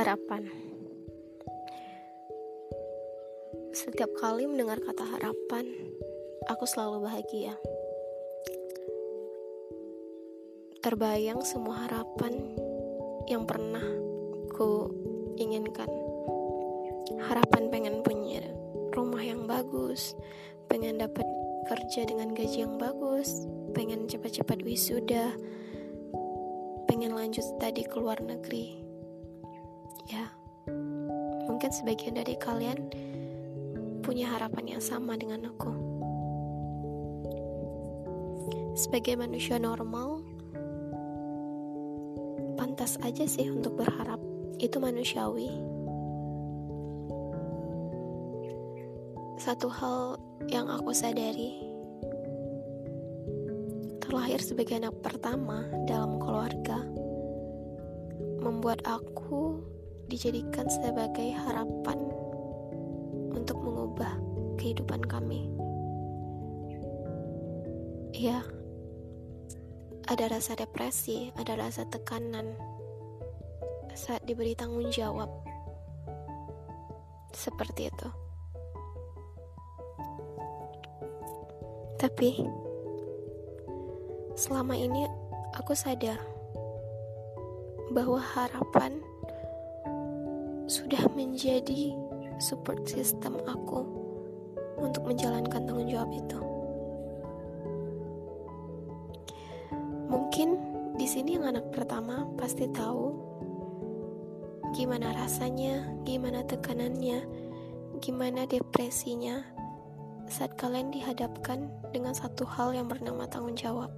Harapan. Setiap kali mendengar kata harapan, aku selalu bahagia. Terbayang semua harapan yang pernah ku inginkan. Harapan pengen punya rumah yang bagus, pengen dapat kerja dengan gaji yang bagus, pengen cepat-cepat wisuda, pengen lanjut studi ke luar negeri ya mungkin sebagian dari kalian punya harapan yang sama dengan aku. Sebagai manusia normal pantas aja sih untuk berharap itu manusiawi. Satu hal yang aku sadari terlahir sebagai anak pertama dalam keluarga membuat aku dijadikan sebagai harapan untuk mengubah kehidupan kami. Ya, ada rasa depresi, ada rasa tekanan saat diberi tanggung jawab. Seperti itu. Tapi selama ini aku sadar bahwa harapan sudah menjadi support system aku untuk menjalankan tanggung jawab itu. Mungkin di sini yang anak pertama pasti tahu gimana rasanya, gimana tekanannya, gimana depresinya saat kalian dihadapkan dengan satu hal yang bernama tanggung jawab.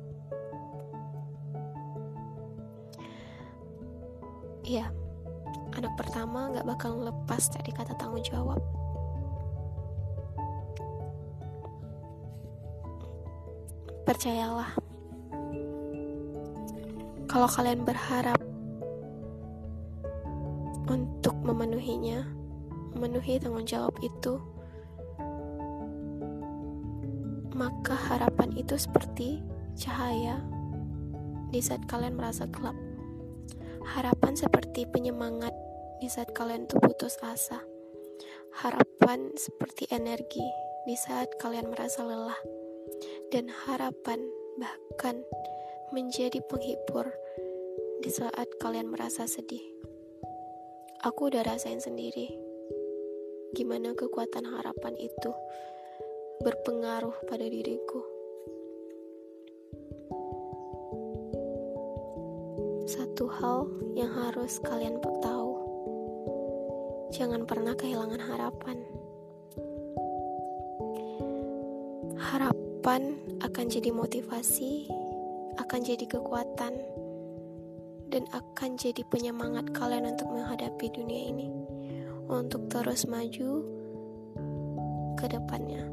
Ya, anak pertama gak bakal lepas dari kata tanggung jawab. Percayalah, kalau kalian berharap untuk memenuhinya, memenuhi tanggung jawab itu, maka harapan itu seperti cahaya di saat kalian merasa gelap. Harapan seperti penyemangat di saat kalian tuh putus asa. Harapan seperti energi di saat kalian merasa lelah. Dan harapan bahkan menjadi penghibur di saat kalian merasa sedih. Aku udah rasain sendiri gimana kekuatan harapan itu berpengaruh pada diriku. Satu hal yang harus kalian tahu jangan pernah kehilangan harapan. Harapan akan jadi motivasi, akan jadi kekuatan, dan akan jadi penyemangat kalian untuk menghadapi dunia ini, untuk terus maju ke depannya.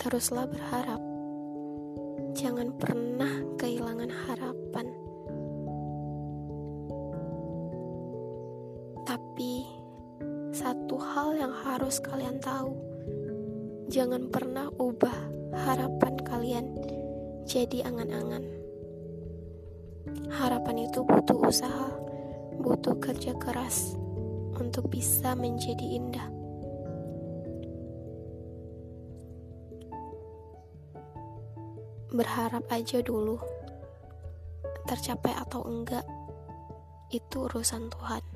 Teruslah berharap, jangan pernah kehilangan harapan. Tapi satu hal yang harus kalian tahu, jangan pernah ubah harapan kalian jadi angan-angan. Harapan itu butuh usaha, butuh kerja keras untuk bisa menjadi indah. Berharap aja dulu, tercapai atau enggak, itu urusan Tuhan.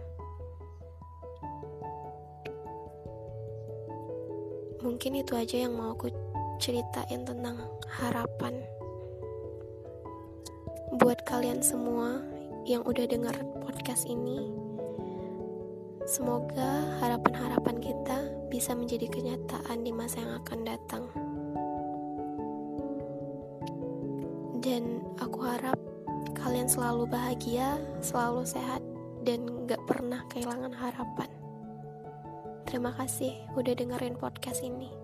Mungkin itu aja yang mau aku ceritain tentang harapan buat kalian semua yang udah denger podcast ini. Semoga harapan-harapan kita bisa menjadi kenyataan di masa yang akan datang. Dan aku harap kalian selalu bahagia selalu sehat dan gak pernah kehilangan harapan Terima kasih udah dengerin podcast ini.